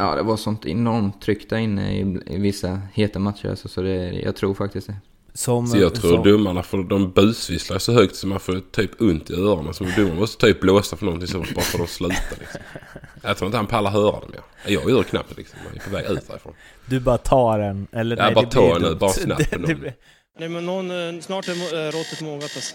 Ja, det var sånt enormt tryck där inne i, i vissa heta matcher. Alltså, så det, jag tror faktiskt det. Som, Så jag tror som, domarna, för de busvisslar så högt så man får typ ont i öronen. Så domarna måste typ blåsa för någonting så bara för att de slutar liksom. Jag tror inte han pallar höra det mer. Jag gör knappt liksom. Jag är på väg ut därifrån. Du bara tar en, eller Ja, nej, bara det ta blir en nu, bara snabbt på det någon. blir- Nej men någon, eh, snart är eh, råttet mogat alltså.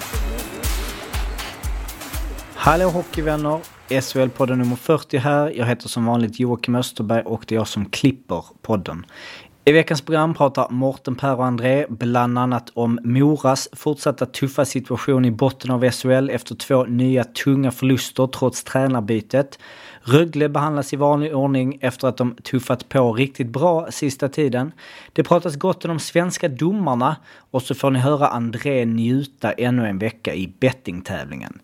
Hallå hockeyvänner! SHL-podden nummer 40 här. Jag heter som vanligt Joakim Österberg och det är jag som klipper podden. I veckans program pratar Morten, Per och André bland annat om Moras fortsatta tuffa situation i botten av SHL efter två nya tunga förluster trots tränarbytet. Rögle behandlas i vanlig ordning efter att de tuffat på riktigt bra sista tiden. Det pratas gott om de svenska domarna och så får ni höra André njuta ännu en vecka i bettingtävlingen.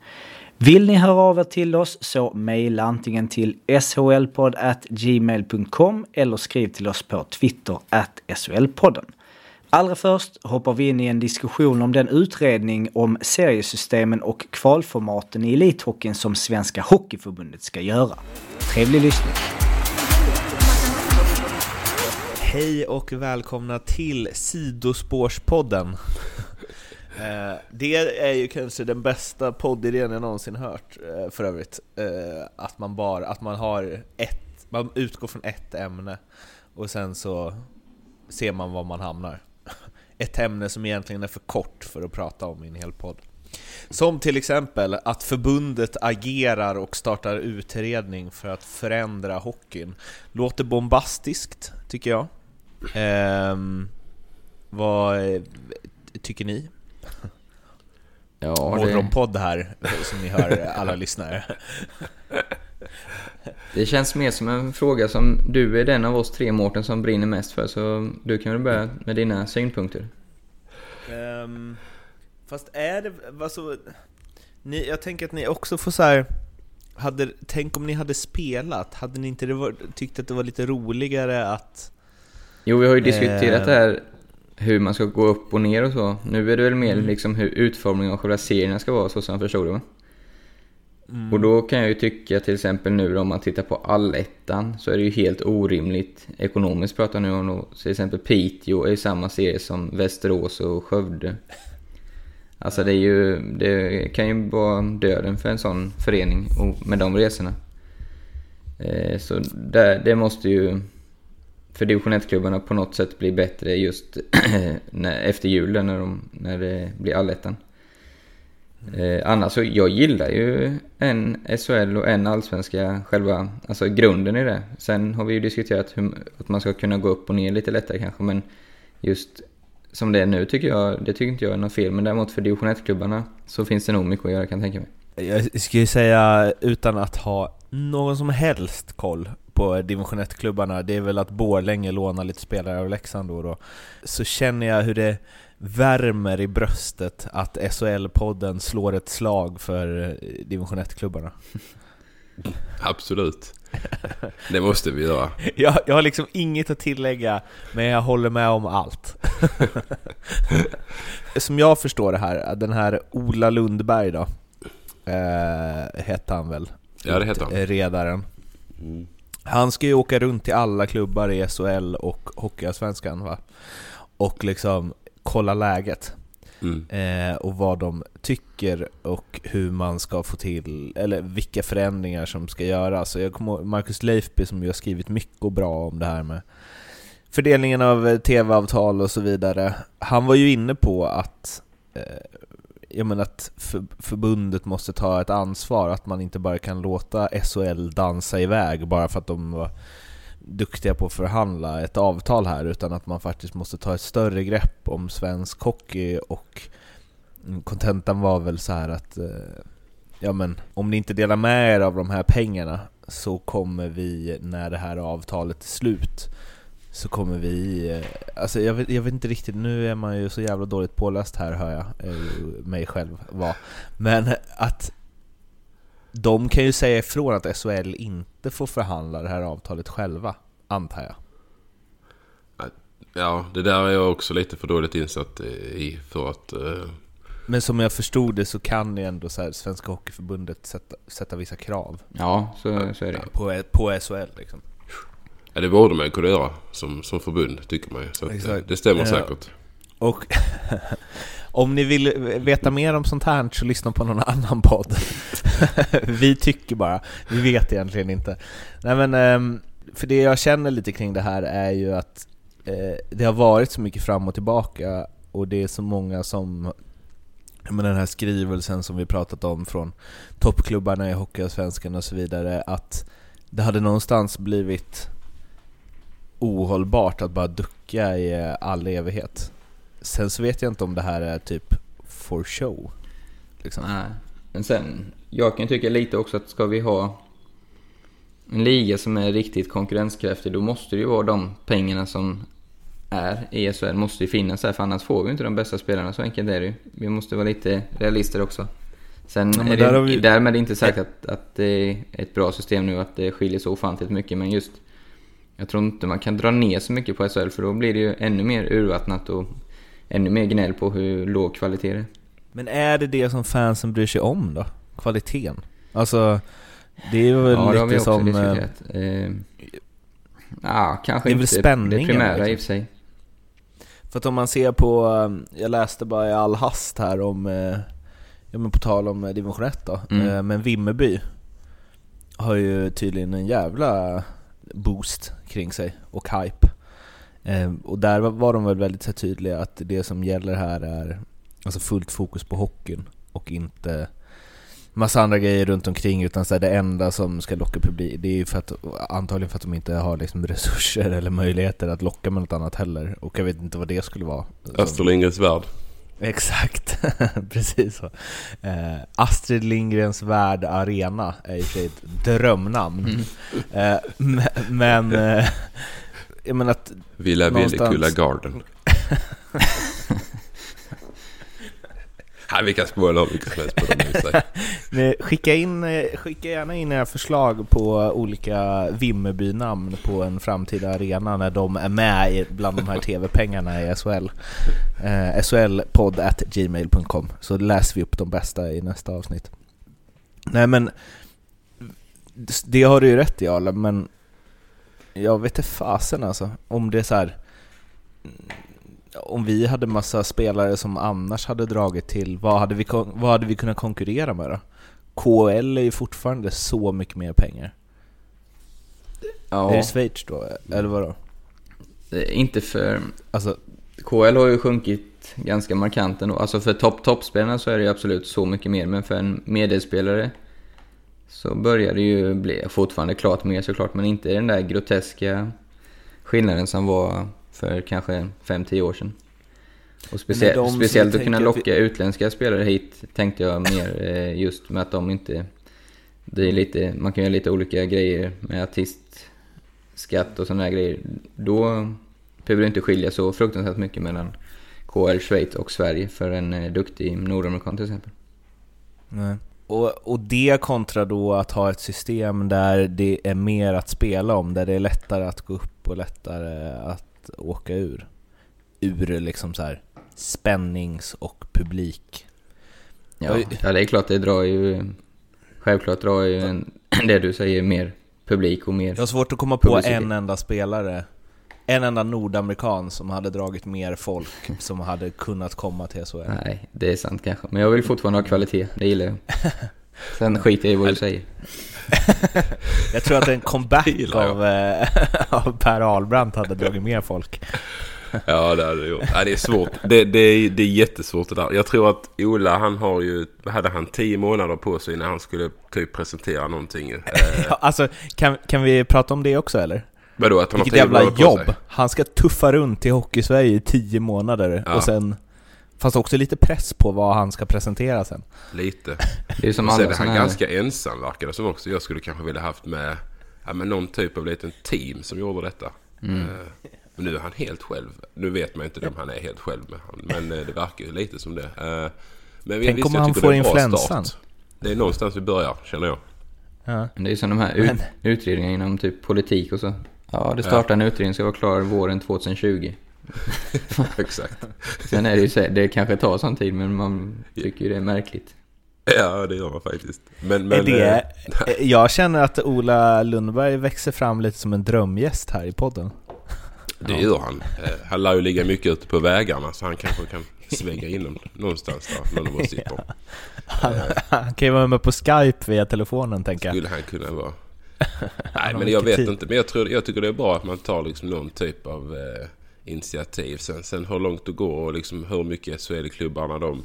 Vill ni höra av er till oss så mejla antingen till shlpodd@gmail.com eller skriv till oss på Twitter at shlpodden. Allra först hoppar vi in i en diskussion om den utredning om seriesystemen och kvalformaten i elithockeyn som Svenska Hockeyförbundet ska göra. Trevlig lyssning! Hej och välkomna till Sidospårspodden. Eh, det är ju kanske den bästa poddidén jag någonsin hört eh, för övrigt. Eh, att man bara, att man har ett, man utgår från ett ämne och sen så ser man var man hamnar. Ett ämne som egentligen är för kort för att prata om i en hel podd. Som till exempel att förbundet agerar och startar utredning för att förändra hockeyn. Låter bombastiskt, tycker jag. Ehm, eh, vad tycker ni? Ja, det, Morgonpodd här, som ni hör alla lyssnare. det känns mer som en fråga som du är den av oss tre Mårten som brinner mest för. Så du kan väl börja med dina synpunkter. Ehm, fast är det, alltså, ni, jag tänker att ni också får så här. Hade, tänk om ni hade spelat, hade ni inte det var, tyckt att det var lite roligare att... Jo, vi har ju diskuterat Eh. det här hur man ska gå upp och ner och så. Nu är det väl mer Mm. liksom hur utformningen av själva serierna ska vara så som jag förstod det? Mm. Och då kan jag ju tycka till exempel nu om man tittar på allettan så är det ju helt orimligt ekonomiskt pratar nu om då, till exempel Piteå är i samma serie som Västerås och Skövde. Alltså det är ju, det kan ju vara döden för en sån förening med de resorna. Eh, så det, det måste ju för division 1-klubbarna på något sätt blir bättre just när, efter julen när, de, när det blir allettan. Eh, annars så, jag gillar ju en SHL och en allsvenska själva, alltså grunden i det. Sen har vi ju diskuterat hur, att man ska kunna gå upp och ner lite lättare kanske, men just som det är nu tycker jag, det tycker inte jag är något fel. Men däremot för division 1-klubbarna så finns det nog mycket att göra kan jag tänka mig. Jag skulle ju säga, utan att ha någon som helst koll på division 1-klubbarna, det är väl att Borlänge lånar lite spelare av Leksand då, och då så känner jag hur det värmer i bröstet att SHL-podden slår ett slag för division 1-klubbarna. Absolut. Det måste vi göra. Jag, jag har liksom inget att tillägga, men jag håller med om allt. Som jag förstår det här, den här Ola Lundberg då, eh, hette han väl? Ja, det heter han. Redaren. Mm. Han ska ju åka runt till alla klubbar i SHL och Hockeyallsvenskan va? Och liksom kolla läget. Mm. Eh, och vad de tycker och hur man ska få till, eller vilka förändringar som ska göras. Så jag kommer Marcus Leifby som ju har skrivit mycket och bra om det här med fördelningen av eh, tv-avtal och så vidare. Han var ju inne på att eh, jag menar att för, förbundet måste ta ett ansvar, att man inte bara kan låta SHL dansa iväg bara för att de var duktiga på att förhandla ett avtal här, utan att man faktiskt måste ta ett större grepp om svensk hockey och kontentan var väl så här att eh, ja men om ni inte delar med er av de här pengarna så kommer vi, när det här avtalet är slut, så kommer vi... eh, Alltså jag vet, jag vet inte riktigt, nu är man ju så jävla dåligt påläst här hör jag, eh, mig själv vara. Men att de kan ju säga ifrån att SHL inte får förhandla det här avtalet själva, antar jag. Ja, det där är jag också lite för dåligt insatt i för att... eh, Men som jag förstod det så kan ju ändå så här, Svenska Hockeyförbundet sätta, sätta vissa krav Ja, så, så är det. på, på SHL liksom. Ja, det borde man kunna göra som, som förbund, tycker man ju. Så att, eh, det stämmer säkert. Och om ni vill veta mer om sånt här så lyssna på någon annan podd. vi tycker bara, vi vet egentligen inte. Nej men, ehm, för det jag känner lite kring det här är ju att eh, det har varit så mycket fram och tillbaka och det är så många som med den här skrivelsen som vi pratat om från toppklubbarna i Hockeyallsvenskan och så vidare att det hade någonstans blivit ohållbart att bara ducka i eh, all evighet. Sen så vet jag inte om det här är typ for show. Liksom. Nej. Men sen, jag kan tycka lite också att ska vi ha en liga som är riktigt konkurrenskraftig, då måste det ju vara de pengarna som är i SHL, måste ju finnas här, för annars får vi inte de bästa spelarna, så enkelt är det ju. Vi måste vara lite realister också. Sen Ja, är där det har vi- därmed inte sagt att, att det är ett bra system nu, att det skiljer så ofantligt mycket, men just jag tror inte man kan dra ner så mycket på SHL, för då blir det ju ännu mer urvattnat och ännu mer gnäll på hur låg kvalitet det är. Men är det det som fansen bryr sig om då? Kvaliteten? Alltså, det är väl Ja, det har vi lite också som... eh, diskuterat. Eh, ja, kanske Det är väl inte det primära liksom. i och för sig. För att om man ser på, eh, jag läste bara i all hast här om, eh, ja men på tal om division 1 då, Mm. men Vimmerby har ju tydligen en jävla boost kring sig och hype. Ehm, och där var- de väl väldigt tydliga att det som gäller här är alltså fullt fokus på hockeyn och inte massa andra grejer runt omkring utan så här, det enda som ska locka publik det är ju för att, antagligen för att de inte har liksom resurser eller möjligheter att locka med något annat heller och jag vet inte vad det skulle vara. Alltså- Astrid Lindgrens Värld. Exakt, precis så. Eh, Astrid Lindgrens Värld Arena är i och för sig ett drömnamn. Eh, men, eh, jag menar att Villa Någonstans. Villekulla Garden. Nej, vi kan spoila hur mycket som helst på dem i skicka, in, eh, skicka gärna in era förslag på olika Vimmerby-namn på en framtida arena när de är med bland de här TV-pengarna i SHL. Eh, SHLpodd.gmail.com så läser vi upp de bästa i nästa avsnitt. Nej men, det har du ju rätt i Arla, men jag vet inte fasen alltså. Om det är så här. Om vi hade massa spelare som annars hade dragit till, vad hade vi, vad hade vi kunnat konkurrera med då? KL är ju fortfarande så mycket mer pengar. Ja, Är det Schweiz då? Eller vadå? inte för... Alltså, KL har ju sjunkit ganska markant ändå. Alltså för topp toppspelarna så är det ju absolut så mycket mer, men för en medelspelare så börjar det ju bli fortfarande klart mer såklart, men inte den där groteska skillnaden som var för kanske 5-10 år sedan. Och specie- de speciellt att kunna att vi- locka utländska spelare hit tänkte jag mer eh, just med att de inte... Det är lite, man kan göra lite olika grejer med artistskatt och sådana här grejer. Då behöver det inte skilja så fruktansvärt mycket mellan KL, Schweiz och Sverige för en eh, duktig nordamerikan till exempel. nej. Och, och det kontra då att ha ett system där det är mer att spela om, där det är lättare att gå upp och lättare att åka ur. Ur liksom så här spännings och publik. Ja, ja det är klart det drar ju... Självklart drar ju en, det du säger mer publik och mer... Jag har svårt att komma på Publicitet. en enda spelare, en enda nordamerikan som hade dragit mer folk som hade kunnat komma till SHL. Nej, det är sant kanske. Men jag vill fortfarande ha kvalitet, det gillar jag. Sen skiter jag i vad du säger. Jag tror att en comeback av, eh, av Per Ahlbrandt hade dragit mer folk. Ja, det hade det gjort. Ja, det är svårt. Det, det, är, det är jättesvårt det där. Jag tror att Ola, han har ju... Hade han tio månader på sig när han skulle typ presentera någonting? Eh, Ja, alltså, kan, kan vi prata om det också eller? vadå, att han Vilket har tio jävla månader på jobb! sig? Han ska tuffa runt i Hockey-Sverige i tio månader Ja. och sen Fast också lite press på vad han ska presentera sen. Lite. Det är som Och sen är han ganska ensam verkar det som också. Jag skulle kanske vilja haft med, ja, med någon typ av liten team som gjorde detta. Mm. Eh, Men nu är han helt själv. Nu vet man inte om han är helt själv med han. Men eh, det verkar ju lite som det. Eh, Men Tänk visst, om han får det influensan. start. Det är någonstans vi börjar, känner jag. Ja. Det är som de här ut, Men- utredningarna inom typ politik och så. Ja, det startar en utredning ska vara klar våren 2020. Exakt. Sen är det ju så, det kanske tar sån tid men man tycker ju det är märkligt. Ja, det gör man faktiskt. Men, men, det, eh, jag känner att Ola Lundberg växer fram lite som en drömgäst här i podden. det gör han. Eh, Han lär ju ligga mycket ute på vägarna så han kanske kan svänga in någonstans där. Någon av oss sitter. Han, han kan ju vara med på Skype via telefonen tänker jag. Skulle han kunna vara. Nej men jag vet tid. inte. Men jag, tror, jag tycker det är bra att man tar liksom någon typ av eh, initiativ. Sen, sen hur långt det går och liksom hur mycket SHL-klubbarna de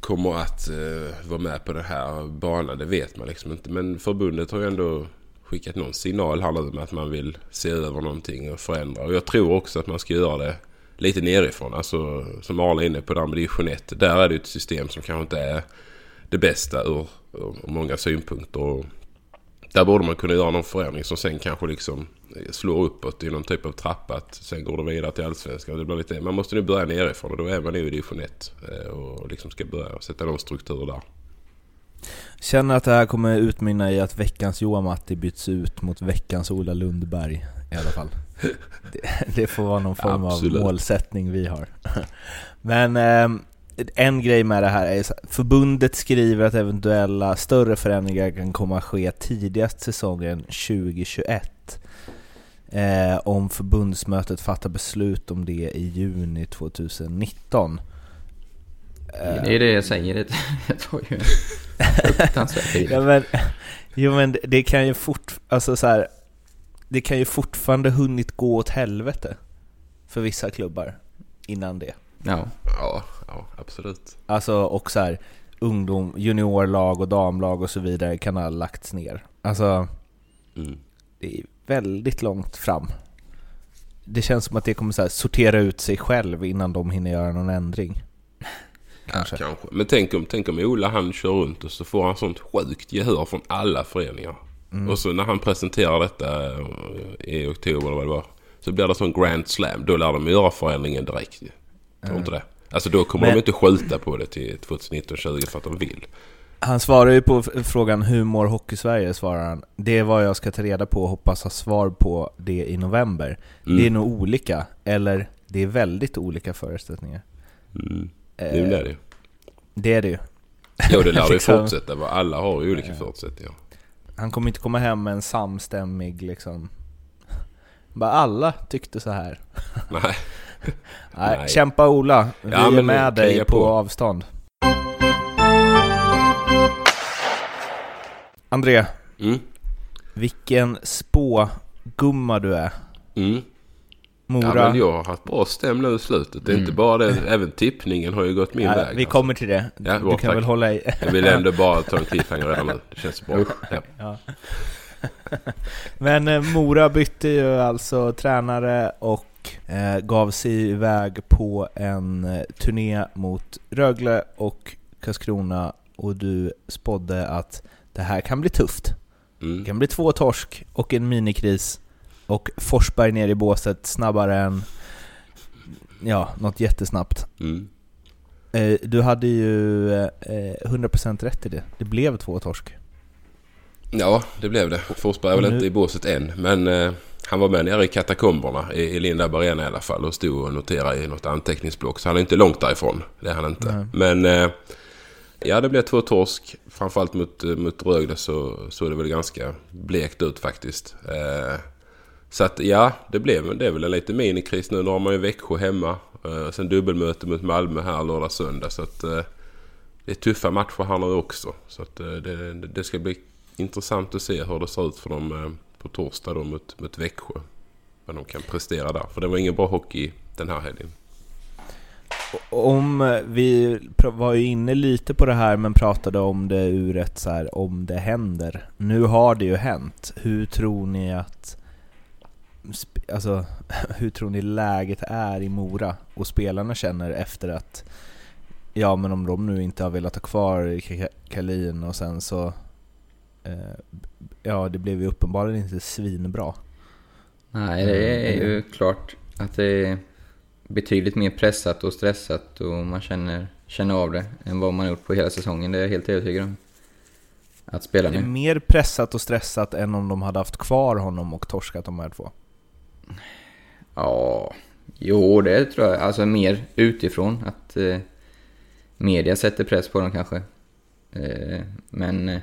kommer att eh, vara med på den här banan. Det vet man liksom inte. Men förbundet har ju ändå skickat någon signal här nu med att man vill se över någonting och förändra. Och jag tror också att man ska göra det lite nerifrån. Alltså som Arla är inne på där med division 1. Där är det ju ett system som kanske inte är det bästa ur, ur många synpunkter. Och där borde man kunna göra någon förändring som sen kanske liksom slår uppåt i någon typ av trappa. Att sen går det vidare till allsvenskan. Det blir lite, man måste nu börja nerifrån och då är man nu i division 1. eh, Och liksom ska börja sätta någon struktur där. Känner att det här kommer utmynna i att veckans Johan Matti byts ut mot veckans Ola Lundberg i alla fall. Det, det får vara någon form Absolut. av målsättning vi har. Men ehm, en grej med det här är så- förbundet skriver att eventuella större förändringar kan komma att ske tidigast säsongen 2021. Eh, om förbundsmötet fattar beslut om det i juni 2019. Eh, Det är det jag säger, det det tar ju fruktansvärt tid. Ja, men, jo men det- det kan ju fort, alltså så här, det kan ju fortfarande hunnit gå åt helvete för vissa klubbar innan det. Ja, Ja, ja absolut. Alltså och så här, ungdom, juniorlag och damlag och så vidare kan ha lagts ner. Alltså Mm. det är väldigt långt fram. Det känns som att det kommer så sortera ut sig själv innan de hinner göra någon ändring. Kanske. Ja, kanske. Men tänk om, tänk om Ola han kör runt och så får han sånt sjukt gehör från alla föreningar. Mm. Och så när han presenterar detta eh, i oktober eller vad det var. Så blir det sån grand slam. Då lär de göra förändringen direkt. Tror inte det? Alltså då kommer Men- de inte skjuta på det till 2019-20 för att de vill. Han svarar ju på frågan hur mår Hockey-Sverige, svarar han. Det är vad jag ska ta reda på och hoppas ha svar på det i november. Mm. Det är nog olika, eller det är väldigt olika förutsättningar. Mm. Eh, det är det det är det ju. Jo, det lär ju Liksom. fortsätta vara. Alla har ju olika förutsättningar. Han kommer inte komma hem med en samstämmig liksom... Bara alla tyckte så här. Nej. Nej, kämpa Ola, vi Ja, är med dig på, på. avstånd. André, Mm. vilken spågumma du är. Mm. Mora. Ja, men jag har haft bra stäm nu i slutet. Det är inte bara det. Även tippningen har ju gått min Ja, väg. vi alltså. kommer till det. Ja, du bra, kan tack. väl hålla i... Jag vill ändå bara ta en cliffhanger redan nu. Det känns bra. Ja. Ja. Men eh, Mora bytte ju alltså tränare och eh, gav sig iväg på en eh, turné mot Rögle och Karlskrona och du spådde att det här kan bli tufft. Det Mm. kan bli två torsk och en minikris och Forsberg ner i båset snabbare än ja, något jättesnabbt. Mm. Eh, du hade ju eh, 100% rätt i det. Det blev två torsk. Ja, det blev det. Forsberg är väl nu- inte i båset än. Men eh, han var med nere i katakomberna i, i Lindab Arena i alla fall. Och stod och noterade i något anteckningsblock. Så han är inte långt därifrån. Det är han inte. Nej. Men eh, ja, det blev två torsk. Framförallt mot, eh, mot Rögle så såg det väl ganska blekt ut faktiskt. Eh, så att ja, det blev det är väl en liten minikris nu. Nu har man ju Växjö hemma. Eh, sen dubbelmöte mot Malmö här lördag söndag. Så att eh, det är tuffa matcher här nu också. Så att eh, det, det ska bli intressant att se hur det ser ut för dem eh, på torsdag då mot, mot Växjö. Vad de kan prestera där. För det var ingen bra hockey den här helgen. Om eh, vi var ju inne lite på det här men pratade om det ur ett så här om det händer. Nu har det ju hänt. Hur tror ni att alltså, hur tror ni läget är i Mora och spelarna känner efter att Ja men om de nu inte har velat ha kvar Ka- Kalin och sen så eh, Ja det blev ju uppenbarligen inte svinbra Nej, det är ju klart att det är betydligt mer pressat och stressat och man känner, känner av det än vad man gjort på hela säsongen. Det är jag helt övertygad om. Att spela Det är nu. mer pressat och stressat än om de hade haft kvar honom och torskat de här två Ja, jo det tror jag. Alltså mer utifrån. Att eh, media sätter press på dem kanske. Eh, men eh,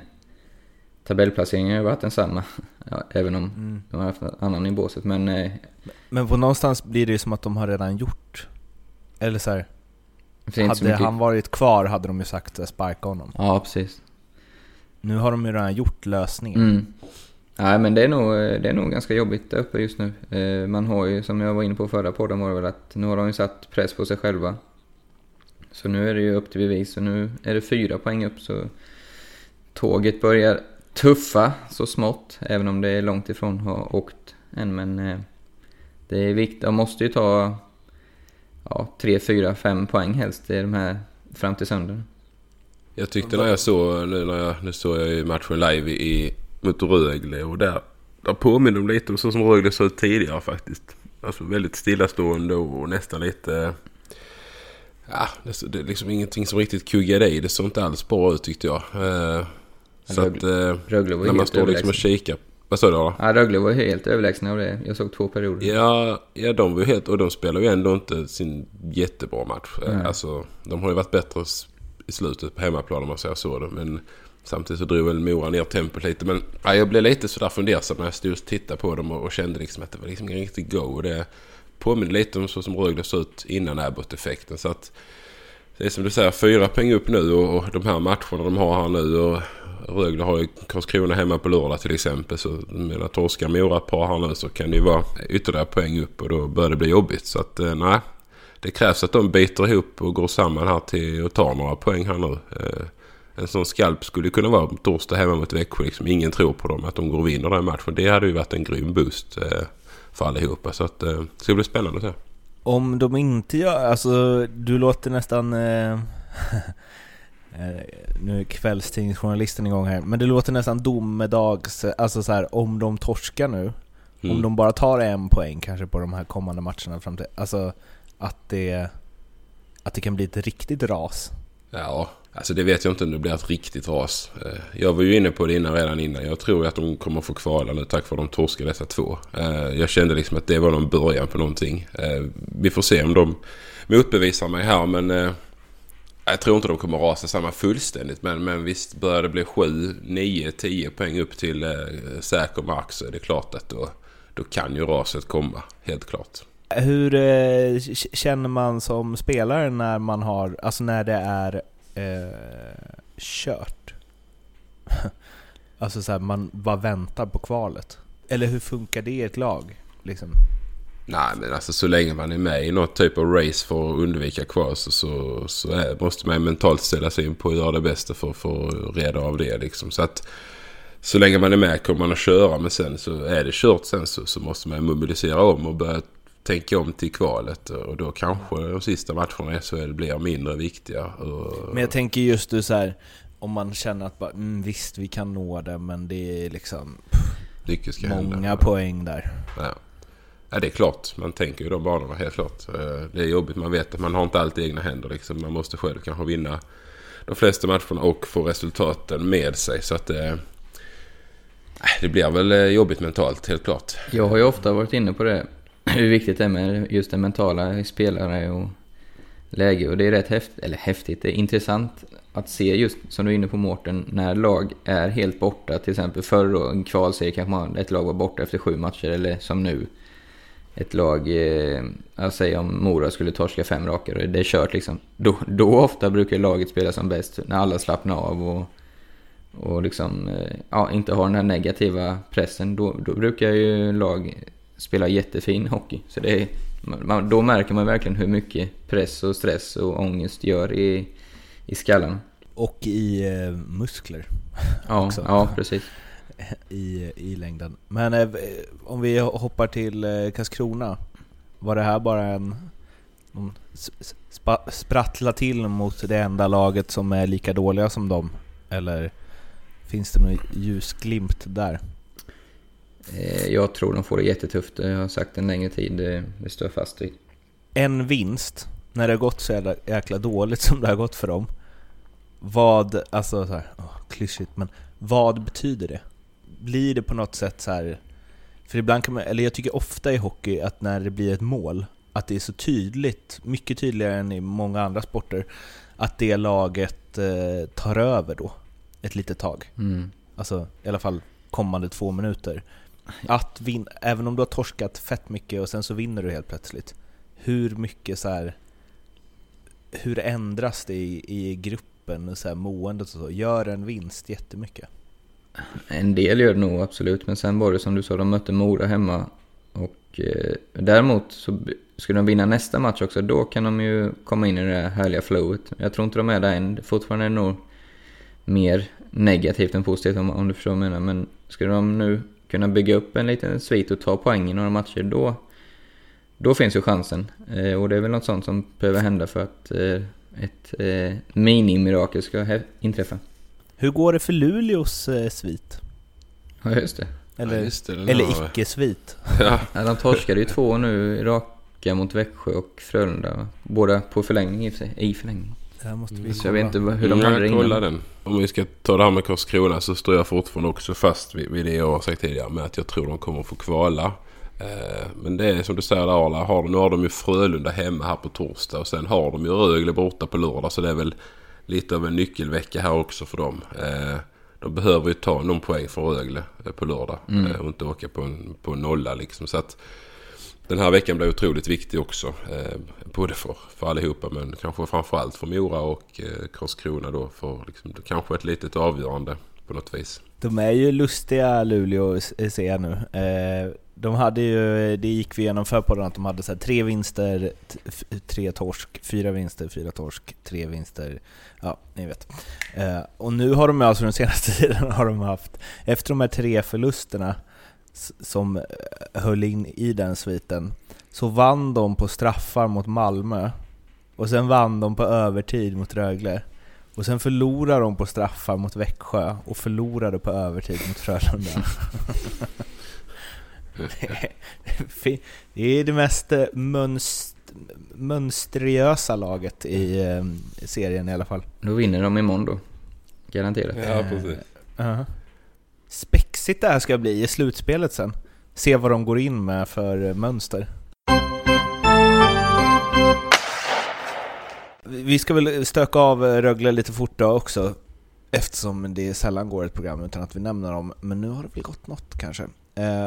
tabellplaceringen har varit densamma. Ja, även om Mm. de har haft en annan i båset. Men eh, Men på någonstans blir det ju som att de har redan gjort Eller så här, hade han varit kvar hade de ju sagt eh, sparka honom Ja, precis. Nu har de ju redan gjort lösningen Mm. Nej men det är, nog, det är nog ganska jobbigt där uppe just nu. Eh, Man har ju, som jag var inne på förra podden var väl att nu har de ju satt press på sig själva. Så nu är det ju upp till bevis och nu är det fyra poäng upp så tåget börjar tuffa så smått. Även om det är långt ifrån har åkt än men eh, det är viktigt. De måste ju ta ja, tre, fyra, fem poäng helst i de här fram till söndagen. Jag tyckte när jag såg, nu när jag, nu såg jag ju matchen live i, mot Rögle och där, där påminner de lite om så som Rögle såg ut tidigare faktiskt. Alltså väldigt stillastående och nästan lite... Ja, det, det är liksom ingenting som riktigt kuggade i. Det såg inte alls bra ut tyckte jag. Eh, så Rögle- att... Eh, Rögle var när man står liksom och kikar. Vad sa du då? Ja, Rögle var helt överlägsna av det. Jag såg två perioder. Ja, ja, de var ju helt... Och de spelar ju ändå inte sin jättebra match. Nej. Alltså, de har ju varit bättre i slutet på hemmaplan om man säger så. Men samtidigt så drog väl Mora ner tempot lite. Men ja, jag blev lite sådär fundersam när jag stod och tittade på dem och, och kände liksom att det var liksom ingen riktig go. Det påminner lite om så som Rögle såg ut innan Abbott-effekten. Så att det är som du säger, fyra poäng upp nu och, och de här matcherna de har här nu. Och Rögle har ju Karlskrona hemma på lördag till exempel. Så jag menar, torskar Mora ett par här nu så kan det ju vara ytterligare poäng upp och då börjar det bli jobbigt. Så att eh, nej, det krävs att de biter ihop och går samman här till och tar några poäng här nu. Eh, en sån skalp skulle kunna vara torsdag hemma mot Växjö. Liksom, ingen tror på dem att de går och vinner den matchen. Det hade ju varit en grym boost eh, för allihopa. Så att, eh, det ska bli spännande att se. Om de inte gör, alltså du låter nästan eh, Nu är kvällstidningsjournalisten igång här, men det låter nästan domedags, alltså så här, om de torskar nu Mm. Om de bara tar en poäng kanske på de här kommande matcherna fram till, alltså att det Att det kan bli ett riktigt ras Ja, alltså det vet jag inte om det blir ett riktigt ras. Eh, Jag var ju inne på det innan, redan innan. Jag tror att de kommer få kvala nu tack vare att de torskade dessa två. Eh, Jag kände liksom att det var någon början på någonting. Eh, Vi får se om de motbevisar mig här men eh, jag tror inte de kommer rasa samman fullständigt. Men, men visst börjar det bli 7, 9, 10 poäng upp till eh, säker mark så är det klart att då, då kan ju raset komma. Helt klart. Hur eh, känner man som spelare när man har, alltså när det är eh, kört? alltså så här, man bara väntar på kvalet. Eller hur funkar det i ett lag? Liksom? Nej men alltså så länge man är med i något typ av race för att undvika kval så, så, så är, måste man mentalt ställa sig in på att göra det bästa för, för att reda av det liksom. Så att så länge man är med kommer man att köra men sen så är det kört sen så, så måste man mobilisera om och börja tänka om till kvalet och då kanske de sista matcherna i SHL blir mindre viktiga. Men jag tänker just du så här, om man känner att bara, mm, visst vi kan nå det men det är liksom mycket ska hända. många poäng där. Ja ja, det är klart. Man tänker ju de banorna helt klart. Eh, det är jobbigt. Man vet att man har inte alltid egna händer. Liksom. Man måste själv kanske vinna de flesta matcherna och få resultaten med sig. Så att eh, det, det blir väl eh, jobbigt mentalt, helt klart. Jag har ju ofta varit inne på det, hur viktigt det är med just det mentala i spelare och läge. Och det är rätt häftigt, eller häftigt, det är intressant att se just som du är inne på Mårten, när lag är helt borta. Till exempel förr då, en kvalserie kanske man, ett lag var borta efter sju matcher, eller som nu. Ett lag, eh, jag säger om Mora skulle torska fem raka, och det är kört liksom. Då, då ofta brukar laget spela som bäst, när alla slappnar av och, och liksom, eh, ja, inte har den här negativa pressen. Då, då brukar ju lag spela jättefin hockey. Så det är, man, då märker man verkligen hur mycket press och stress och ångest gör i, i skallen. Och i eh, muskler. Ja, ja precis. i, i längden. Men eh, om vi hoppar till eh, Karlskrona. Var det här bara en... De spa, sprattla till mot det enda laget som är lika dåliga som dem? Eller finns det någon ljusglimt där? Eh, jag tror de får det jättetufft. Jag har sagt en längre tid. Det, det står jag fast vid. En vinst, när det har gått så jävla, jäkla dåligt som det har gått för dem. Vad, alltså så här, oh, klyschigt, men vad betyder det? Blir det på något sätt så här, För ibland kan man, eller jag tycker ofta i hockey att när det blir ett mål, att det är så tydligt, mycket tydligare än i många andra sporter, att det laget eh, tar över då, ett litet tag. Mm. Alltså i alla fall kommande två minuter. Att vin, även om du har torskat fett mycket och sen så vinner du helt plötsligt. Hur mycket så här, Hur ändras det i, i gruppen, så här, måendet och så? Gör en vinst jättemycket? En del gör det nog absolut, men sen var det som du sa, de mötte Mora hemma. Och eh, däremot så skulle de vinna nästa match också, då kan de ju komma in i det här härliga flowet. Jag tror inte de är där än, fortfarande är det nog mer negativt än positivt om, om du förstår vad jag menar. Men skulle de nu kunna bygga upp en liten svit och ta poäng i några matcher, då, då finns ju chansen. Eh, och det är väl något sånt som behöver hända för att eh, ett eh, minimirakel ska inträffa. Hur går det för Luleås eh, svit? Ja, just det. Eller, Ja, just det, eller har- icke-svit? Ja, Ja, de torskade ju två nu raka mot Växjö och Frölunda. Båda på förlängning i och för sig. I förlängning. Det här måste vi Så jag vet inte hur de Mm, hade det jag kollar innan. den. Om vi ska ta det här med Karlskrona så står jag fortfarande också fast vid, vid det jag har sagt tidigare med att jag tror de kommer få kvala. Eh, men det är som du säger där Arla, har, nu har de ju Frölunda hemma här på torsdag och sen har de ju Rögle borta på lördag så det är väl lite av en nyckelvecka här också för dem. Eh, de behöver ju ta någon poäng från Rögle eh, på lördag eh, och inte åka på en, på en nolla liksom. Så att den här veckan blir otroligt viktig också. Både för, för allihopa men kanske framförallt för Mora och Karlskrona då. För liksom, kanske ett litet avgörande på något vis. De är ju lustiga Luleå ser jag nu. Eh, de hade ju, det gick vi igenom för den, att de hade så här tre vinster, tre torsk, fyra vinster, fyra torsk, tre vinster. Ja, ni vet. Eh, och nu har de alltså den senaste tiden har de haft, efter de här tre förlusterna som eh, höll in i den sviten, så vann de på straffar mot Malmö. Och sen vann de på övertid mot Rögle. Och sen förlorade de på straffar mot Växjö och förlorade på övertid mot Frölunda. det är det mest eh, mönst mönstriösa laget i eh, serien i alla fall. Då vinner de imorgon då. Garanterat. Ja, precis. Uh Spexigt det här ska bli i slutspelet sen. Se vad de går in med för eh, mönster. Vi ska väl stöka av Rögle lite fort då också. Eftersom det sällan går ett program utan att vi nämner dem. Men nu har det väl gått något kanske. Eh,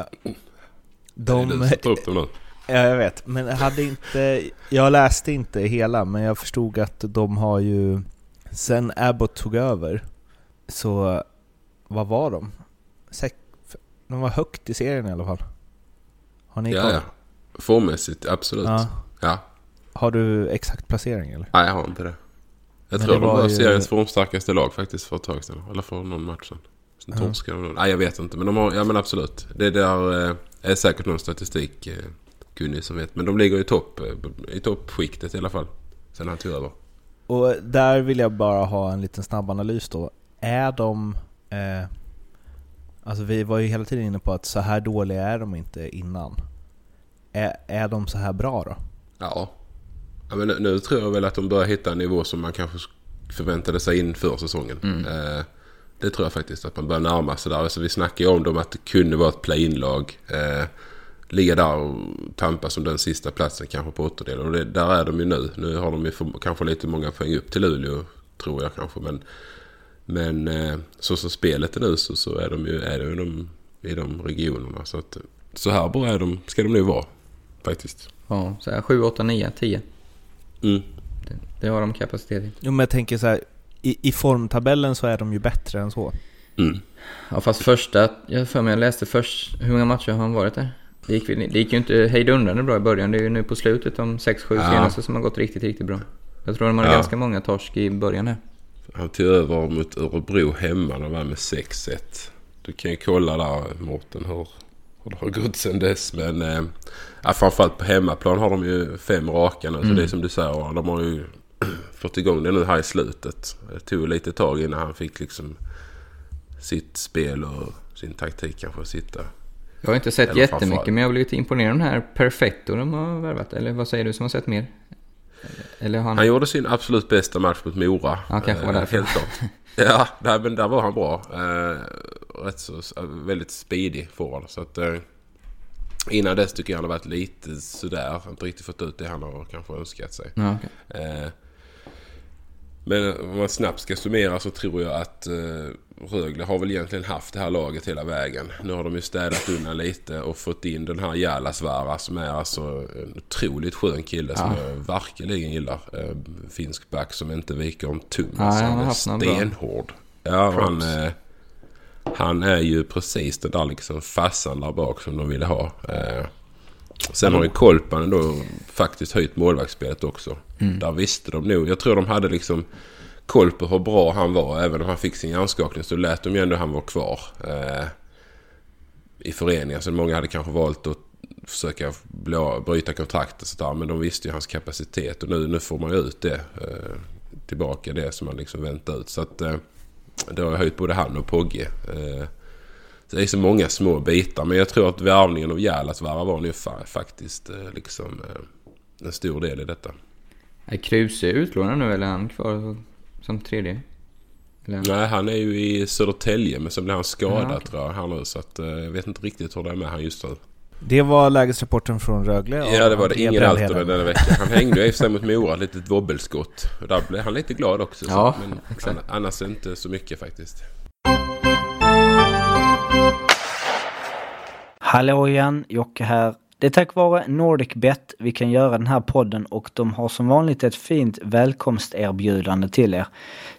de, du som tar upp dem nu. Ja, jag vet. Men hade inte... Jag läste inte hela, men jag förstod att de har ju... Sen Abbott tog över, så... Vad var de? De var högt i serien i alla fall. Har ni Ja, koll? ja. Formmässigt, absolut. Ja. Ja. Har du exakt placering eller? Nej, jag har inte det. Jag Men tror det de var var ju- seriens formstarkaste lag faktiskt för ett tag sedan. Eller för någon match sedan. Sen torskade de. Nej, jag vet inte. Men de har, ja men absolut. Det där eh, är säkert någon statistik eh, kunnig som vet. Men de ligger i topp, eh, i toppskiktet i alla fall. Sen han tog över. Och där vill jag bara ha en liten snabb analys då. Är de... Eh, alltså vi var ju hela tiden inne på att så här dåliga är de inte innan. Är, är de så här bra då? Ja. Ja men nu, nu tror jag väl att de börjar hitta en nivå som man kanske förväntade sig inför säsongen. Eh, det tror jag faktiskt att man börjar närma sig där. Alltså, vi snackade ju om dem att det kunde vara ett play-in-lag. Eh, ligga där och tampas om den sista platsen kanske på åttondelen. Och det, där är de ju nu. Nu har de ju för, kanske lite många poäng upp till Luleå. Tror jag kanske. Men, men eh, så som spelet är nu så, så är de ju, är de, de, i de regionerna. Så, att, så här bra är de, ska de nu vara. Faktiskt. Ja, så här 7, 8, 9, 10. Mm. Det, det har de kapacitet. Jo men jag tänker så här, i, i formtabellen så är de ju bättre än så. Mm. Ja, fast första... Jag för mig jag läste först... Hur många matcher har han varit där? Det gick, det gick ju inte hejdundrande bra i början. Det är ju nu på slutet, de 6-7 Ja. senaste, som har gått riktigt, riktigt bra. Jag tror de hade Ja. ganska många torsk i början här. Han tog över mot Örebro hemma. De vann med 6-1. du kan ju kolla där Mårten hur, hur det har gått sen dess. Men eh, ja, framförallt på hemmaplan har de ju fem raka nu. Så Mm. det är som du säger, de har ju fått igång det nu här i slutet. Det tog lite tag innan han fick liksom sitt spel och sin taktik kanske sitta. Jag har inte sett Eller jättemycket, framförallt. men jag har blivit imponerad av den här Perfetto de har värvat. Eller vad säger du som har sett mer? Eller han... Han gjorde sin absolut bästa match mot Mora. Ja, kanske var Eh, därför. Helt klart. Ja, där, men där var han bra. Eh, rätt så, väldigt speedig forward. Så att, eh, innan dess tycker jag han har varit lite sådär. Inte riktigt fått ut det han har kanske önskat sig. Ja, okej. Eh, men om man snabbt ska summera så tror jag att eh, Rögle har väl egentligen haft det här laget hela vägen. Nu har de ju städat undan lite och fått in den här Jalasvara som är alltså en otroligt skön kille som Ja. jag verkligen gillar. Eh, finsk back som inte viker om tum. Ja, alltså, han är stenhård. Ja, han, eh, han är ju precis den där liksom fassan där bak som de ville ha. Eh, Sen har ju Kolpanen då faktiskt höjt målvaktsspelet också. Mm. Där visste de nog. Jag tror de hade liksom koll på hur bra han var. Även om han fick sin hjärnskakning så lät de ju ändå han var kvar. Eh, I föreningen. Så många hade kanske valt att försöka bli, bryta kontraktet och sådär. Men de visste ju hans kapacitet. Och nu, nu får man ju ut det. Eh, tillbaka det som man liksom väntar ut. Så att eh, det har höjt både han och Pogge. Eh, så det är så många små bitar. Men jag tror att värvningen av Jalasvara var ungefär faktiskt eh, liksom eh, en stor del i detta. Är Kruse utlånad nu eller är han kvar som tredje? Eller? Nej, han är ju i Södertälje men så blev han skadad Ja, okej. tror jag här nu. Så att, eh, jag vet inte riktigt hur det är med han just nu. Det var lägesrapporten från Rögle. och Ja, det var det. Ingen. Altonen denna vecka. Han hängde ju i och för sig mot Mora, ett litet wobbelskott. Och där blev han lite glad också. Så, Ja, men exakt. an- annars inte så mycket faktiskt. Hallå igen, Jocke här. Det är tack vare NordicBet vi kan göra den här podden och de har som vanligt ett fint välkomsterbjudande till er.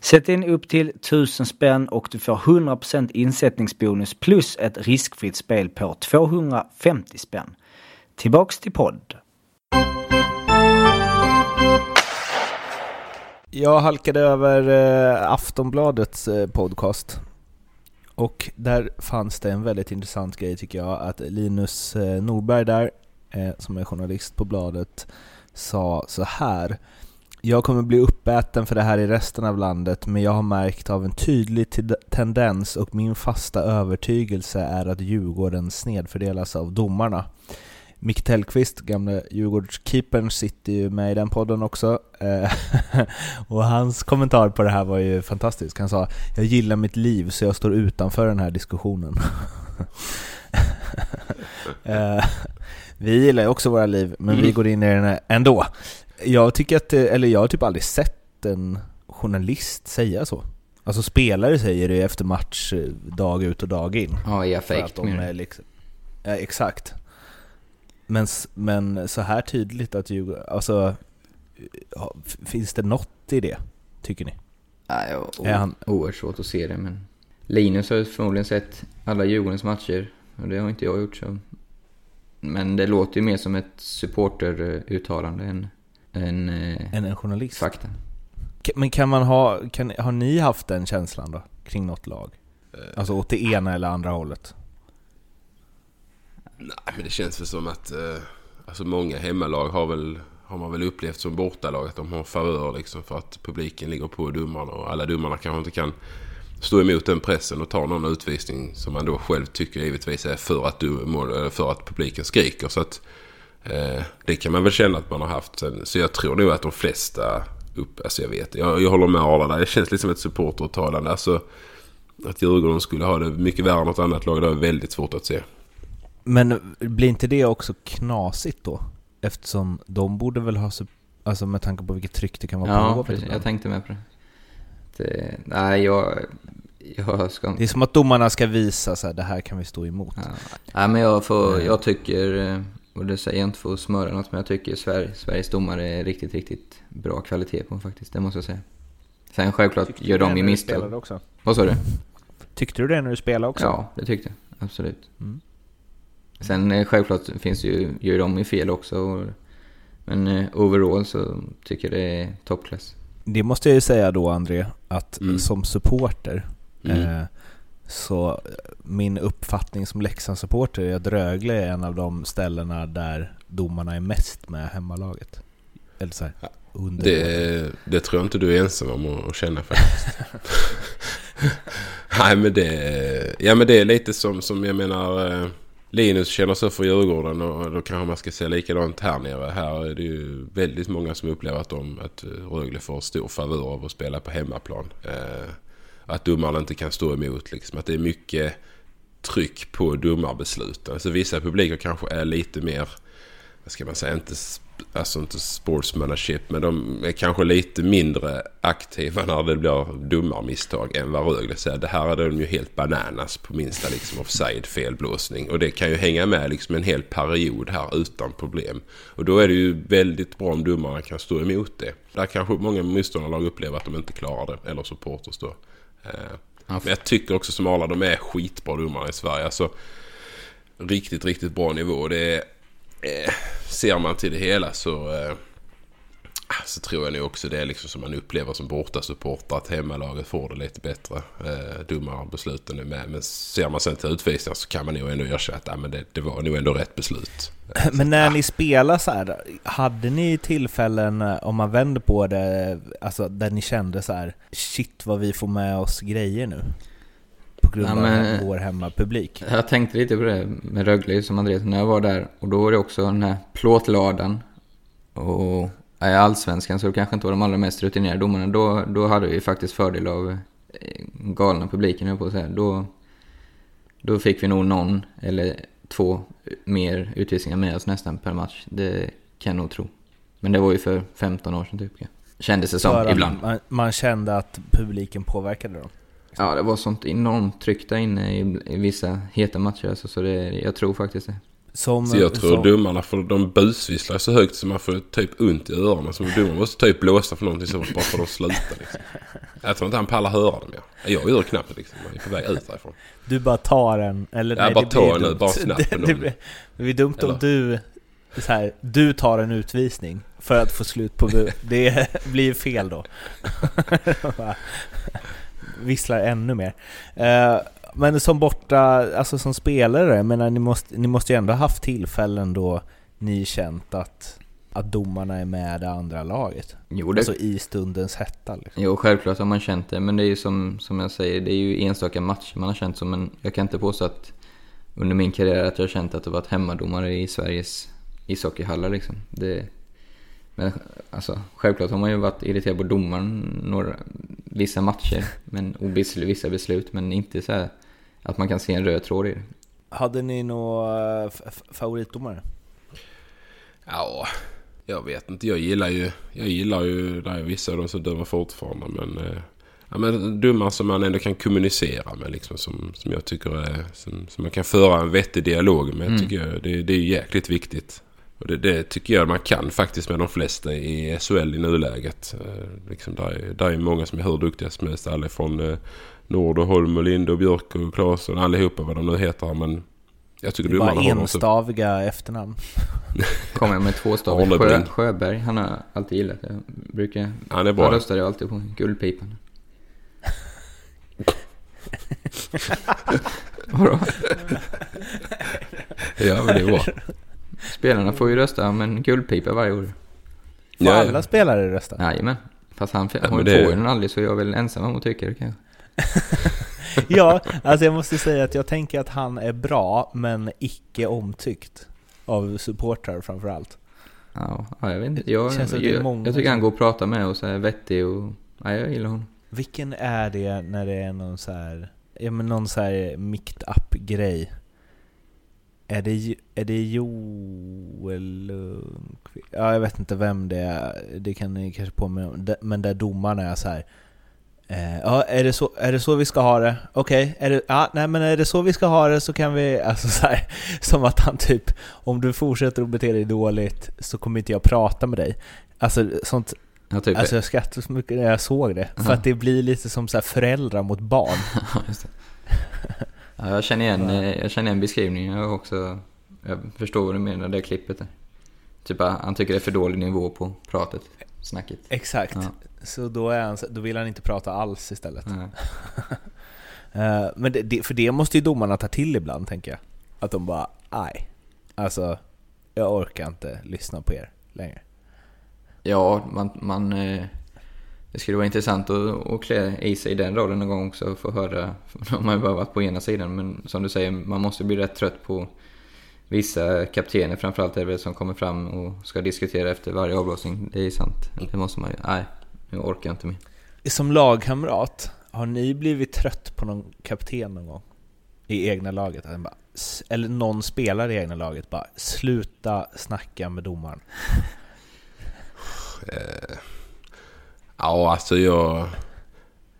Sätt in upp till 1000 spänn och du får 100% insättningsbonus plus ett riskfritt spel på 250 spänn. Tillbaks till podd. Jag halkade över eh, Aftonbladets eh, podcast. Och där fanns det en väldigt intressant grej tycker jag, att Linus eh, Norberg där, eh, som är journalist på bladet, sa så här. Jag kommer bli uppäten för det här i resten av landet, men jag har märkt av en tydlig tendens och min fasta övertygelse är att Djurgården snedfördelas av domarna. Micke Tellqvist, gamla Djurgårdskeepern, sitter ju med i den podden också. Eh, och hans kommentar på det här var ju fantastisk. Han sa “Jag gillar mitt liv så jag står utanför den här diskussionen”. Eh, vi gillar ju också våra liv, men vi går in i den ändå. Jag tycker att, det- eller jag har typ aldrig sett en journalist säga så. Alltså spelare säger det ju efter match, eh, dag ut och dag in. Ja, i att affekt de är liksom, ja, exakt. Men, men så här tydligt att Djurgården, alltså finns det något i det, tycker ni? Nej, o- Är han- oerhört svårt att se det men... Linus har ju förmodligen sett alla Djurgårdens matcher och det har inte jag gjort så... Men det låter ju mer som ett supporteruttalande än, än eh, Än en journalist? fakta. Men kan man ha, kan, har ni haft den känslan då, kring något lag? Alltså åt det ena eller andra hållet? Nej, men det känns väl som att eh, alltså många hemmalag har väl har man väl upplevt som bortalag att de har favör liksom för att publiken ligger på domarna och alla domarna kanske inte kan stå emot den pressen och ta någon utvisning som man då själv tycker givetvis är för att, du, för att publiken skriker. Så att eh, det kan man väl känna att man har haft. Sen, så jag tror nog att de flesta upp, alltså jag vet, jag, jag håller med Arla där. Det känns lite som ett supporteruttalande. Alltså att Djurgården skulle ha det mycket värre än något annat lag, det är väldigt svårt att se. Men blir inte det också knasigt då? Eftersom de borde väl ha, alltså med tanke på vilket tryck det kan vara på Ja, hovet precis. Jag tänkte med på det. det nej, jag... Jag ska Det är som att domarna ska visa så här, det här kan vi stå emot. Ja. Nej, men jag, får, jag tycker, eh, och det säger jag inte för att smöra något, men jag tycker Sverige, Sveriges domare är riktigt, riktigt bra kvalitet på faktiskt. Det måste jag säga. Sen självklart Tyckte gör de ju misstag. spelade också? Vad sa du? Tyckte du det när du spelade också? Ja, det tyckte jag. Absolut. Mm. Sen eh, självklart finns det ju, gör de ju fel också. Och, men eh, overall så tycker jag det är toppklass. Det måste jag ju säga då André, att Mm. som supporter Mm. eh, Så eh, min uppfattning som Leksandssupporter är att Rögle är en av de ställena där domarna är mest med hemmalaget. Eller så här, under Det, det tror jag inte du är ensam om att känna faktiskt. Nej men det, ja, men det är lite som, som jag menar eh, Linus känner så för Djurgården och då kanske man ska se likadant här nere. Här är det ju väldigt många som upplever att, de, att eh, Rögle får stor favör av att spela på hemmaplan. Eh, att domarna inte kan stå emot liksom. Att det är mycket tryck på domarbesluten. Alltså vissa publiker kanske är lite mer, vad ska man säga, inte alltså inte sportsmanship, men de är kanske lite mindre aktiva när det blir dumma misstag än vad Rögle säger. Det här är de ju helt bananas på minsta liksom offside felblåsning. Och det kan ju hänga med liksom en hel period här utan problem. Och då är det ju väldigt bra om domarna kan stå emot det. Där kanske många motståndarlag upplever att de inte klarar det, eller supporters då. Eh, men jag tycker också som alla, de är skitbra domare i Sverige. Alltså, riktigt, riktigt bra nivå. Det är eh, ser man till det hela så, eh, så tror jag nog också det är liksom som man upplever som bortasupporter att hemmalaget får det lite bättre. Eh, dummare besluten är med. Men ser man sen till utvisningar så kan man nog ändå erkänna att ja, men det, det var nog ändå rätt beslut. Men när ni spelar så här, hade ni tillfällen, eh, om man vänder på det, alltså där ni kände så här, shit vad vi får med oss grejer nu? Grund av vår hemmapublik. Jag tänkte lite på det med Rögle som Andreas när jag var där. Och då var det också den här plåtladan. Och i Allsvenskan så det kanske inte var de allra mest rutinerade domarna. Då, då hade vi faktiskt fördel av eh, galna publiken, jag på att säga. Då, då fick vi nog någon eller två mer utvisningar med oss nästan per match. Det kan jag nog tro. Men det var ju för 15 år sedan typ. Kändes det som, ibland. Man, man kände att publiken påverkade dem. Ja, det var sånt enormt tryck där inne i, i vissa heta matcher. Alltså, så det, jag tror faktiskt det. Som, Så jag tror som, domarna, för de busvisslar så högt så man får typ ont i öronen. Så domarna måste typ blåsa för någonting så bara för att de slutar liksom. Jag tror inte han pallar höra dem mer. Jag gör knappt det liksom. Man är på väg ut därifrån. Du bara tar en, eller Ja, nej, bara det ta blir en nu, dumt. bara snabbt det, det, blir, det blir dumt om Eller? du, så här, du tar en utvisning för att få slut på bu- Det blir ju fel då. Visslar ännu mer. Eh, Men som borta, alltså som spelare, jag menar, ni måste, ni måste ju ändå ha haft tillfällen då ni känt att, att domarna är med det andra laget. Jo, det, Alltså i stundens hetta liksom. jo, självklart har man känt det. Men det är ju som, som jag säger, det är ju enstaka matcher man har känt som. Men jag kan inte påstå att under min karriär att jag har känt att det varit hemmadomare i Sveriges ishockeyhallar liksom. Det, men alltså, självklart har man ju varit irriterad på domaren några, vissa matcher. Men, och vis- vissa beslut, men inte så här att man kan se en röd tråd i det. Hade ni några f- favoritdomare? Ja, jag vet inte. Jag gillar ju, jag gillar ju det är vissa av dem som dömer fortfarande. Men, eh, ja, men domar som man ändå kan kommunicera med. Liksom, som, som jag tycker är, som, som man kan föra en vettig dialog med. Mm. Tycker jag, det, det är jäkligt viktigt. Och det, det tycker jag man kan faktiskt med de flesta i SHL i nuläget. Eh, liksom där, är, där är många som är hur duktiga som helst. Allifrån eh, Nord och Holm och Lind och Björk och Claesson. Allihopa vad de nu heter. Men jag tycker Det har något så- enstaviga efternamn. Kommer jag med två stavar. Arne Sjö. Sjöberg, han har alltid gillat det. Jag brukar... Han är bra. Han röstade ju alltid på Guldpipan. Vadå? Ja, men det är bra. Spelarna får ju rösta om en guldpipa varje år. Får Ja, ja. alla spelare rösta? Jajamän. Fast han Ja, hon men det- får ju den aldrig så jag är väl ensam om att tycka det kanske. ja, alltså jag måste säga att jag tänker att han är bra, men icke omtyckt. Av supportrar framförallt. Ja, ja, jag vet inte. Jag, Känns som att det är jag, många jag tycker han går och pratar med och så är vettig och... Ja, jag gillar honom. Vilken är det när det är någon så här, ja men någon så här micked up grej? Är det, är det Joel Lundqvist? Ja, jag vet inte vem det är, det kan ni kanske påminna om. Men där domarna är så här. Eh, ja, är det, så, är det så vi ska ha det? Okej, är det, ja, nej men är det så vi ska ha det så kan vi, alltså så här, som att han typ, om du fortsätter att bete dig dåligt så kommer inte jag prata med dig. Alltså sånt, Ja, typ. Alltså jag skrattade så mycket när jag såg det. För att det blir lite som så föräldrar mot barn. Ja, jag känner igen, eh, jag känner igen beskrivningen. Också... Jag förstår vad du menar, det klippet där. Typ att han tycker det är för dålig nivå på pratet, snacket. Exakt. Ja. Så då, är han, då vill han inte prata alls istället. Nej. Eh, men det, för det måste ju domarna ta till ibland, tänker jag. Att de bara, aj. Alltså, jag orkar inte lyssna på er längre. Ja, man, man, eh, det skulle vara intressant att, att klä i sig den rollen någon gång också och få höra. har ju bara varit på ena sidan, men som du säger, man måste bli rätt trött på vissa kaptener framförallt är det som kommer fram och ska diskutera efter varje avblåsning. Det är sant. Det måste man ju. Nej, nu orkar jag inte mer. Som lagkamrat, har ni blivit trött på någon kapten någon gång? I egna laget? Bara, eller någon spelare i egna laget bara Sluta snacka med domaren. Ja, alltså jag...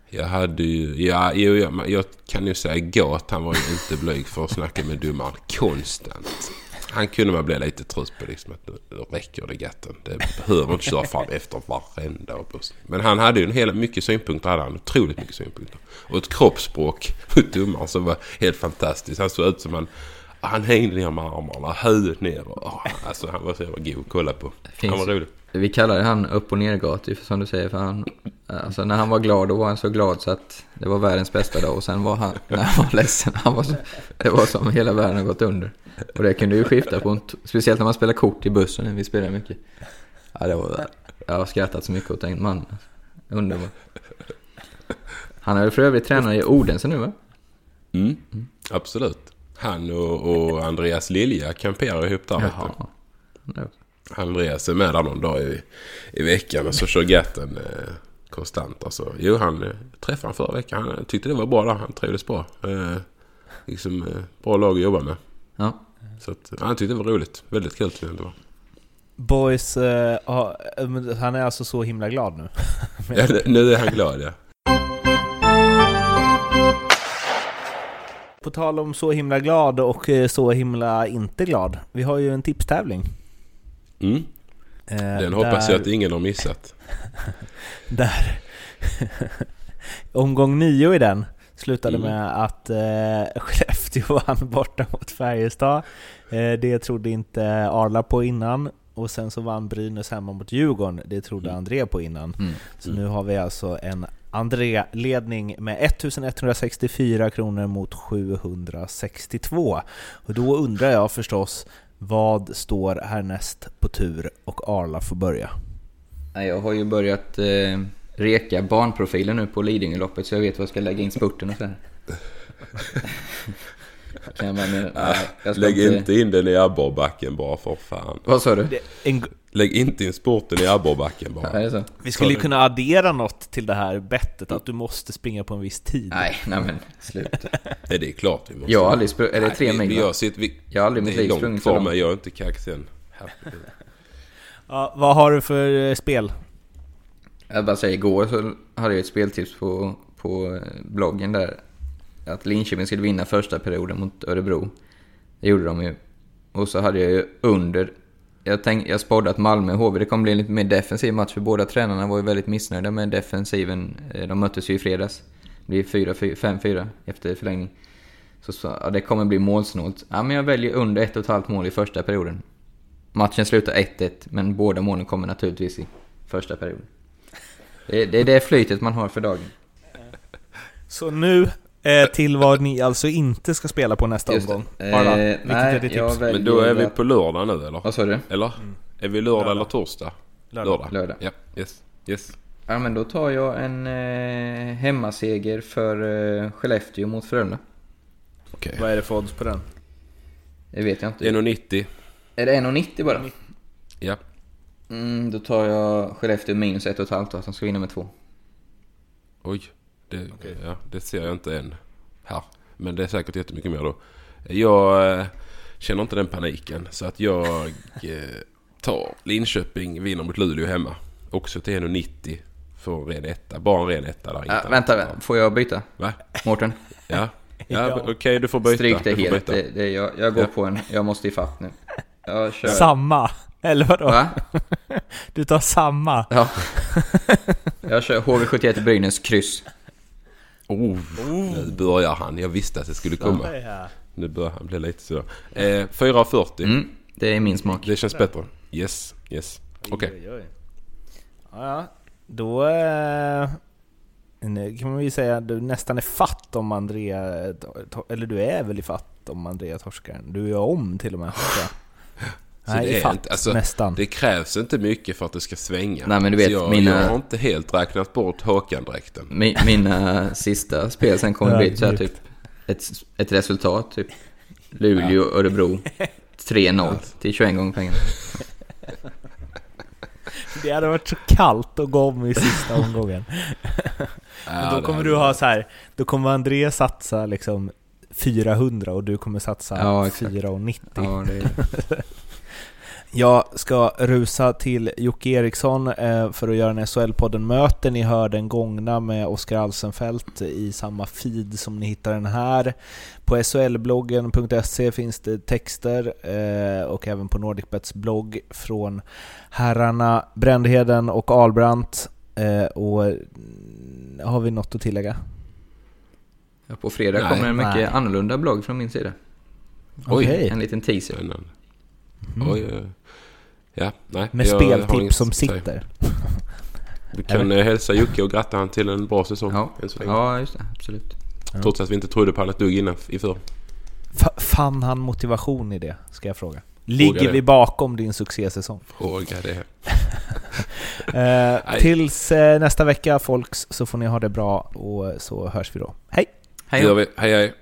Jag hade ju... Ja, jo, jag, jag kan ju säga gott. Han var ju inte blyg för att snacka med domaren konstant. Han kunde man bli lite trött på liksom att nu, räcker det gatten. Det behöver inte köra fram efter varenda avblåsning. Men han hade ju en hel, mycket synpunkter. Hade han otroligt mycket synpunkter. Och ett kroppsspråk mot domaren som var helt fantastiskt. Han såg ut som han... Han hängde ner med armarna, huvudet ner. Och, alltså han var så jävla god att kolla på. Han var rolig. Vi kallar han upp och nergat ju, som du säger. För han, alltså när han var glad då var han så glad så att det var världens bästa dag. Och sen var han, när han var ledsen, han var så, det var som hela världen har gått under. Och det kunde ju skifta på en, speciellt när man spelar kort i bussen, vi spelar mycket. Ja, det var, jag har skrattat så mycket och tänkt man, underbart. Han är väl för övrigt tränare i Odense nu va? Mm, absolut. Han och, och Andreas Lilja kamperar ihop där. Jaha. Andreas är med där någon dag i, i veckan och så kör Gatten eh, konstant. Alltså. Jo, han eh, träffade han förra veckan. Han tyckte det var bra där. Han trivdes bra. Eh, liksom eh, bra lag att jobba med. Ja. Så att, han tyckte det var roligt. Väldigt kul tyckte jag det var. Boys, eh, har- han är alltså så himla glad nu. Ja, nu är han glad ja. På tal om så himla glad och eh, så himla inte glad. Vi har ju en tipstävling. Mm. Eh, Den hoppas jag där- att ingen har missat. Där Omgång nio i den slutade Mm. med att eh, Skellefteå vann borta mot Färjestad. Eh, det trodde inte Arla på innan. Och sen så vann Brynäs hemma mot Djurgården. Det trodde André på innan. Mm. Så nu har vi alltså en André-ledning med 1164 kronor mot 762. Och då undrar jag förstås, vad står härnäst på tur och Arla får börja? Nej, Jag har ju börjat eh, reka barnprofilen nu på Lidingöloppet så jag vet vad jag ska lägga in spurten och så här. Kan jag bara, nej, jag Lägg inte in den i abborrbacken bara för fan. Vad sa du? En, Lägg inte in sporten i abborrbacken bara. det så? Vi skulle ju kunna addera något till det här bettet, att du måste springa på en viss tid. Nej, nej men sluta. Ja, det är klart vi måste. Jag har aldrig sprungit, är det tre Nej, vi, mil? jag sitter, vi, Jag har aldrig mitt liv sprungit så långt. men jag är inte kaxig Herregud. Ja, vad har du för eh, spel? Jag bara säger, igår så hade jag ett speltips på, på eh, bloggen där. Att Linköping skulle vinna första perioden mot Örebro. Det gjorde de ju. Och så hade jag ju under... Jag, tänk, jag spådde att Malmö och HV, det kommer bli en lite mer defensiv match för båda tränarna var ju väldigt missnöjda med defensiven. Eh, de möttes ju i fredags. Det blir 5-4 efter förlängning. Så, så ja, det kommer bli målsnålt. Ja, men jag väljer under ett och ett halvt mål i första perioden. Matchen slutar 1-1, men båda målen kommer naturligtvis i första perioden. Det, det är det flytet man har för dagen. Så nu eh, till vad ni alltså inte ska spela på nästa Just omgång. Eh, vilket nej, är ditt jag tips? Men då är vi att- på lördag nu eller? Vad sa du? Eller? Är vi lördag, eller torsdag? Lördag. Lördag. Ja, yes. yes. Ja, men då tar jag en eh, hemmaseger för eh, Skellefteå mot Frölunda. Okej. Vad är det för odds på den? Det vet jag inte. 1,90. Är det 1,90 bara? Ja. Mm, då tar jag Skellefteå minus 1,5 då, som ska vinna med 2. Oj. Det, ja, det ser jag inte än här. Men det är säkert jättemycket mer då. Jag eh, känner inte den paniken. Så att jag eh, tar Linköping, vinner mot Luleå hemma. Också till 1,90 för en ren etta. Bara en ren etta där. inte Äh, annat. vänta, får jag byta? Va? Mårten? Ja. Ja, Ja. okej du får byta. Stryk det helt. Det, det, jag, jag går Ja. på en, jag måste ifatt nu. Jag kör. Samma! Eller vadå? Va? Du tar samma? Ja. Jag kör HV71 Brynäs kryss. Oh, nu börjar han. Jag visste att det skulle komma. Ja. Nu börjar han bli lite så. Eh, 4,40. Mm, det är min smak. Det känns bättre. Yes, yes. Okej. Ja, ja. Då... Eh, Nu kan man ju säga att du nästan är fatt om Andrea... Eller du är väl i fatt om Andrea torskar? Du är om till och med. Nej, det, är fatt, inte, alltså, nästan. det krävs inte mycket för att det ska svänga. Nej, men du vet, så jag, mina- jag har inte helt räknat bort Håkan-dräkten. Mi- Mina sista spel sen kommer Ja, bli så här, typ ett, ett resultat, typ Luleå, Örebro 3-0 till 21 gånger pengarna. Det hade varit så kallt att gå om i sista omgången. Men Ja, då kommer du ha så här, då kommer André satsa liksom 400 och du kommer satsa Ja, exakt. 490. Ja, det är... Jag ska rusa till Jocke Eriksson eh, för att göra en SHL-podden Möter. Ni hör den gångna med Oskar Alsenfelt i samma feed som ni hittar den här. På shlbloggen.se finns det texter eh, och även på Nordicbets blogg från herrarna Brändheden och Albrandt. Eh, och mm, har vi något att tillägga? På fredag Nej. kommer en mycket Nej. annorlunda blogg från min sida. Oj. Okej. En liten teaser. Mm. Oj, oj. Ja, nej. Med speltips som sitter. Vi kan eh, hälsa Jocke och gratta han till en bra säsong. Ja, än så länge. ja just det. Absolut. Trots att vi inte trodde på han ett dugg innan inför. Fa- Fann han motivation i det? Ska jag fråga. Ligger det. vi bakom din succésäsong? Fråga det. Eh, tills eh, nästa vecka folks så får ni ha det bra och så hörs vi då. Hej! Hej Det. Hej hej.